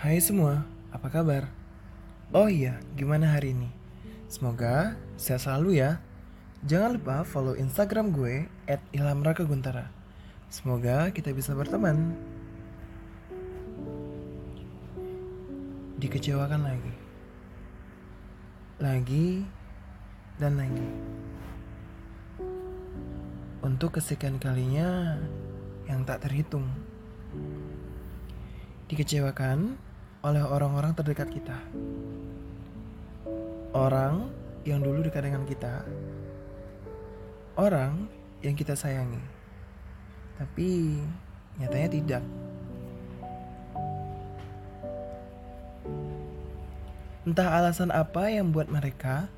Hai semua, apa kabar? Oh iya, gimana hari ini? Semoga sehat selalu ya. Jangan lupa follow Instagram gue @ilhamrakaguntara. Semoga kita bisa berteman. Dikecewakan lagi. Lagi dan lagi. Untuk kesekian kalinya yang tak terhitung. Dikecewakan oleh orang-orang terdekat kita. Orang yang dulu dekat dengan kita. Orang yang kita sayangi. Tapi nyatanya tidak. Entah alasan apa yang buat mereka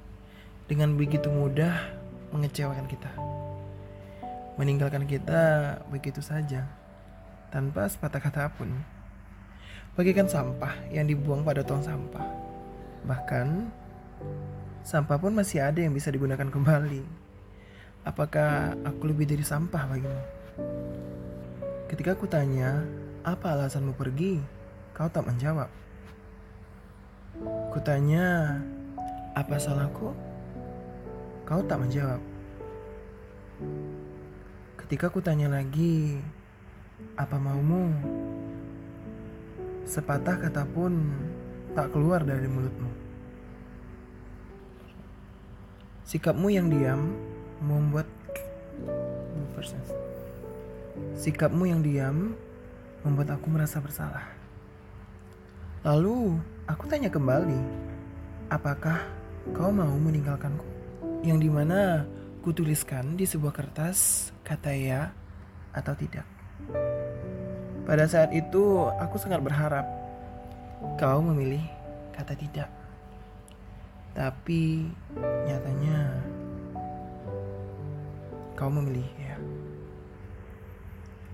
dengan begitu mudah mengecewakan kita. Meninggalkan kita begitu saja, tanpa sepatah kata pun. Bagikan sampah yang dibuang pada tong sampah. Bahkan, sampah pun masih ada yang bisa digunakan kembali. Apakah aku lebih dari sampah bagimu? Ketika aku tanya, apa alasanmu pergi? Kau tak menjawab. Kutanya, apa salahku? Kau tak menjawab. Ketika kutanya lagi, apa maumu? Sepatah kata pun tak keluar dari mulutmu. Sikapmu yang diam membuat Sikapmu yang diam membuat aku merasa bersalah. Lalu aku tanya kembali, apakah kau mau meninggalkanku? Yang di mana kutuliskan di sebuah kertas kata ya atau tidak. Pada saat itu aku sangat berharap kau memilih kata tidak. Tapi nyatanya kau memilih ya.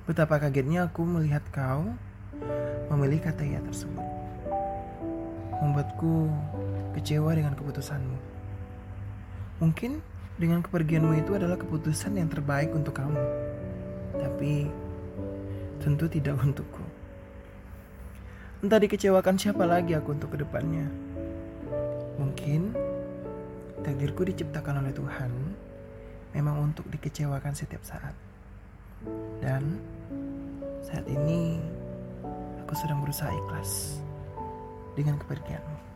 Betapa kagetnya aku melihat kau memilih kata ya tersebut membuatku kecewa dengan keputusanmu. Mungkin dengan kepergianmu itu adalah keputusan yang terbaik untuk kamu. Tapi tentu tidak untukku. Entah dikecewakan siapa lagi aku untuk ke depannya. Mungkin takdirku diciptakan oleh Tuhan memang untuk dikecewakan setiap saat. Dan saat ini aku sedang berusaha ikhlas dengan kepergianmu.